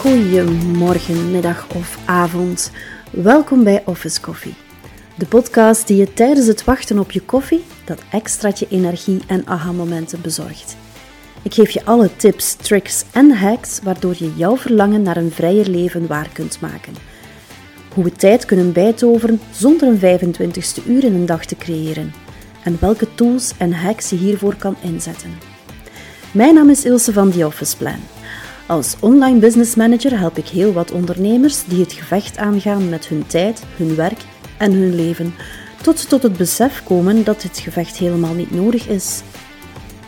Goedemorgen, middag of avond. Welkom bij Office Coffee. De podcast die je tijdens het wachten op je koffie dat extraatje energie en aha-momenten bezorgt. Ik geef je alle tips, tricks en hacks waardoor je jouw verlangen naar een vrijer leven waar kunt maken. Hoe we tijd kunnen bijtoveren zonder een 25ste uur in een dag te creëren. En welke tools en hacks je hiervoor kan inzetten. Mijn naam is Ilse van The Office Plan. Als online business manager help ik heel wat ondernemers die het gevecht aangaan met hun tijd, hun werk en hun leven, tot ze tot het besef komen dat dit gevecht helemaal niet nodig is.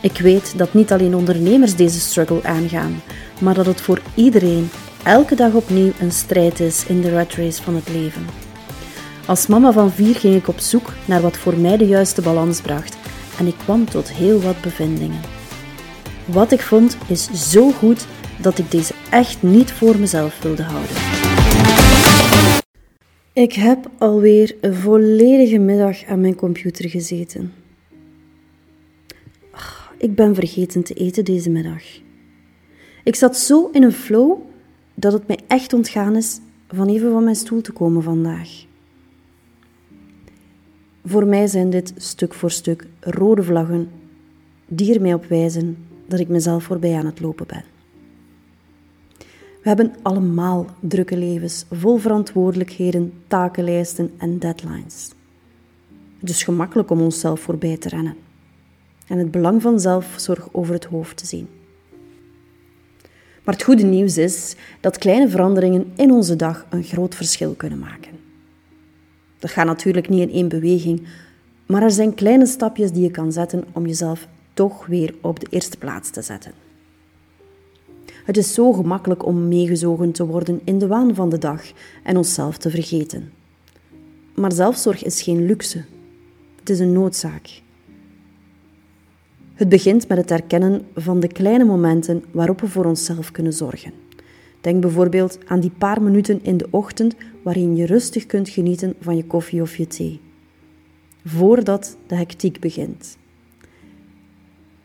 Ik weet dat niet alleen ondernemers deze struggle aangaan, maar dat het voor iedereen elke dag opnieuw een strijd is in de rat race van het leven. Als mama van vier ging ik op zoek naar wat voor mij de juiste balans bracht en ik kwam tot heel wat bevindingen. Wat ik vond is zo goed dat ik deze echt niet voor mezelf wilde houden. Ik heb alweer een volledige middag aan mijn computer gezeten. Ik ben vergeten te eten deze middag. Ik zat zo in een flow dat het mij echt ontgaan is van even van mijn stoel te komen vandaag. Voor mij zijn dit stuk voor stuk rode vlaggen die er mij op wijzen dat ik mezelf voorbij aan het lopen ben. We hebben allemaal drukke levens, vol verantwoordelijkheden, takenlijsten en deadlines. Het is gemakkelijk om onszelf voorbij te rennen en het belang van zelfzorg over het hoofd te zien. Maar het goede nieuws is dat kleine veranderingen in onze dag een groot verschil kunnen maken. Dat gaat natuurlijk niet in één beweging, maar er zijn kleine stapjes die je kan zetten om jezelf toch weer op de eerste plaats te zetten. Het is zo gemakkelijk om meegezogen te worden in de waan van de dag en onszelf te vergeten. Maar zelfzorg is geen luxe. Het is een noodzaak. Het begint met het erkennen van de kleine momenten waarop we voor onszelf kunnen zorgen. Denk bijvoorbeeld aan die paar minuten in de ochtend waarin je rustig kunt genieten van je koffie of je thee. Voordat de hectiek begint.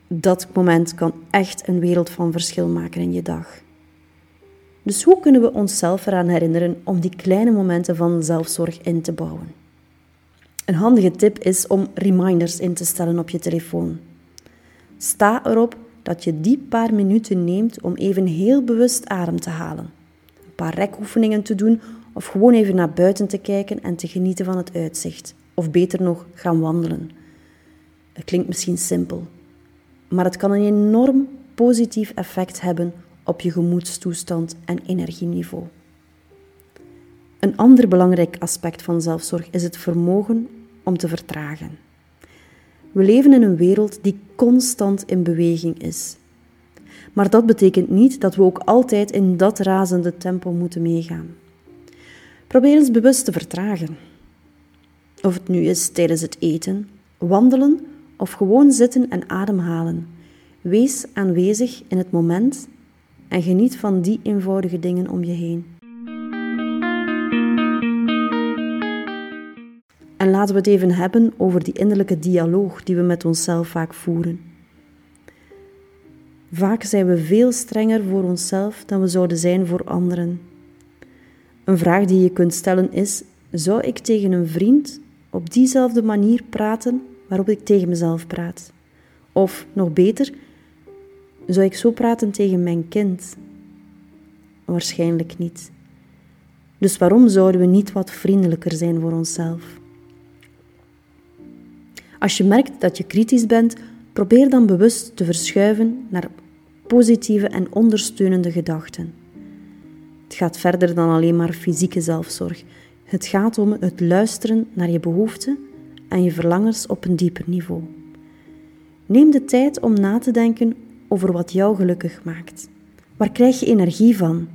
Dat moment kan echt een wereld van verschil maken in je dag. Dus hoe kunnen we onszelf eraan herinneren om die kleine momenten van zelfzorg in te bouwen? Een handige tip is om reminders in te stellen op je telefoon. Sta erop dat je die paar minuten neemt om even heel bewust adem te halen. Een paar rekoefeningen te doen of gewoon even naar buiten te kijken en te genieten van het uitzicht. Of beter nog, gaan wandelen. Het klinkt misschien simpel, maar het kan een enorm positief effect hebben op je gemoedstoestand en energieniveau. Een ander belangrijk aspect van zelfzorg is het vermogen om te vertragen. We leven in een wereld die constant in beweging is. Maar dat betekent niet dat we ook altijd in dat razende tempo moeten meegaan. Probeer eens bewust te vertragen. Of het nu is tijdens het eten, wandelen of gewoon zitten en ademhalen. Wees aanwezig in het moment en geniet van die eenvoudige dingen om je heen. En laten we het even hebben over die innerlijke dialoog die we met onszelf vaak voeren. Vaak zijn we veel strenger voor onszelf dan we zouden zijn voor anderen. Een vraag die je kunt stellen is: zou ik tegen een vriend op diezelfde manier praten waarop ik tegen mezelf praat? Of nog beter, zou ik zo praten tegen mijn kind? Waarschijnlijk niet. Dus waarom zouden we niet wat vriendelijker zijn voor onszelf? Als je merkt dat je kritisch bent, probeer dan bewust te verschuiven naar positieve en ondersteunende gedachten. Het gaat verder dan alleen maar fysieke zelfzorg. Het gaat om het luisteren naar je behoeften en je verlangens op een dieper niveau. Neem de tijd om na te denken over wat jou gelukkig maakt. Waar krijg je energie van?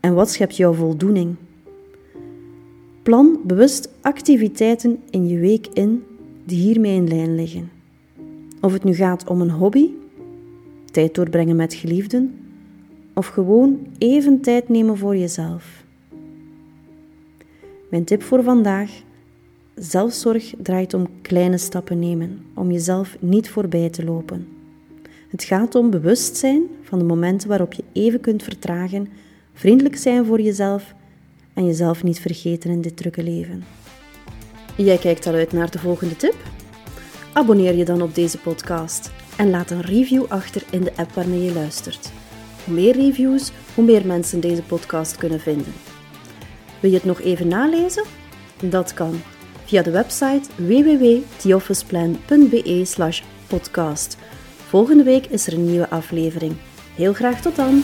En wat schept jouw voldoening? Plan bewust activiteiten in je week in die hiermee in lijn liggen. Of het nu gaat om een hobby, tijd doorbrengen met geliefden, of gewoon even tijd nemen voor jezelf. Mijn tip voor vandaag: zelfzorg draait om kleine stappen nemen, om jezelf niet voorbij te lopen. Het gaat om bewustzijn van de momenten waarop je even kunt vertragen, vriendelijk zijn voor jezelf en jezelf niet vergeten in dit drukke leven. Jij kijkt al uit naar de volgende tip? Abonneer je dan op deze podcast en laat een review achter in de app waarmee je luistert. Meer reviews, hoe meer mensen deze podcast kunnen vinden. Wil je het nog even nalezen? Dat kan via de website www.theofficeplan.be/podcast. Volgende week is er een nieuwe aflevering. Heel graag tot dan!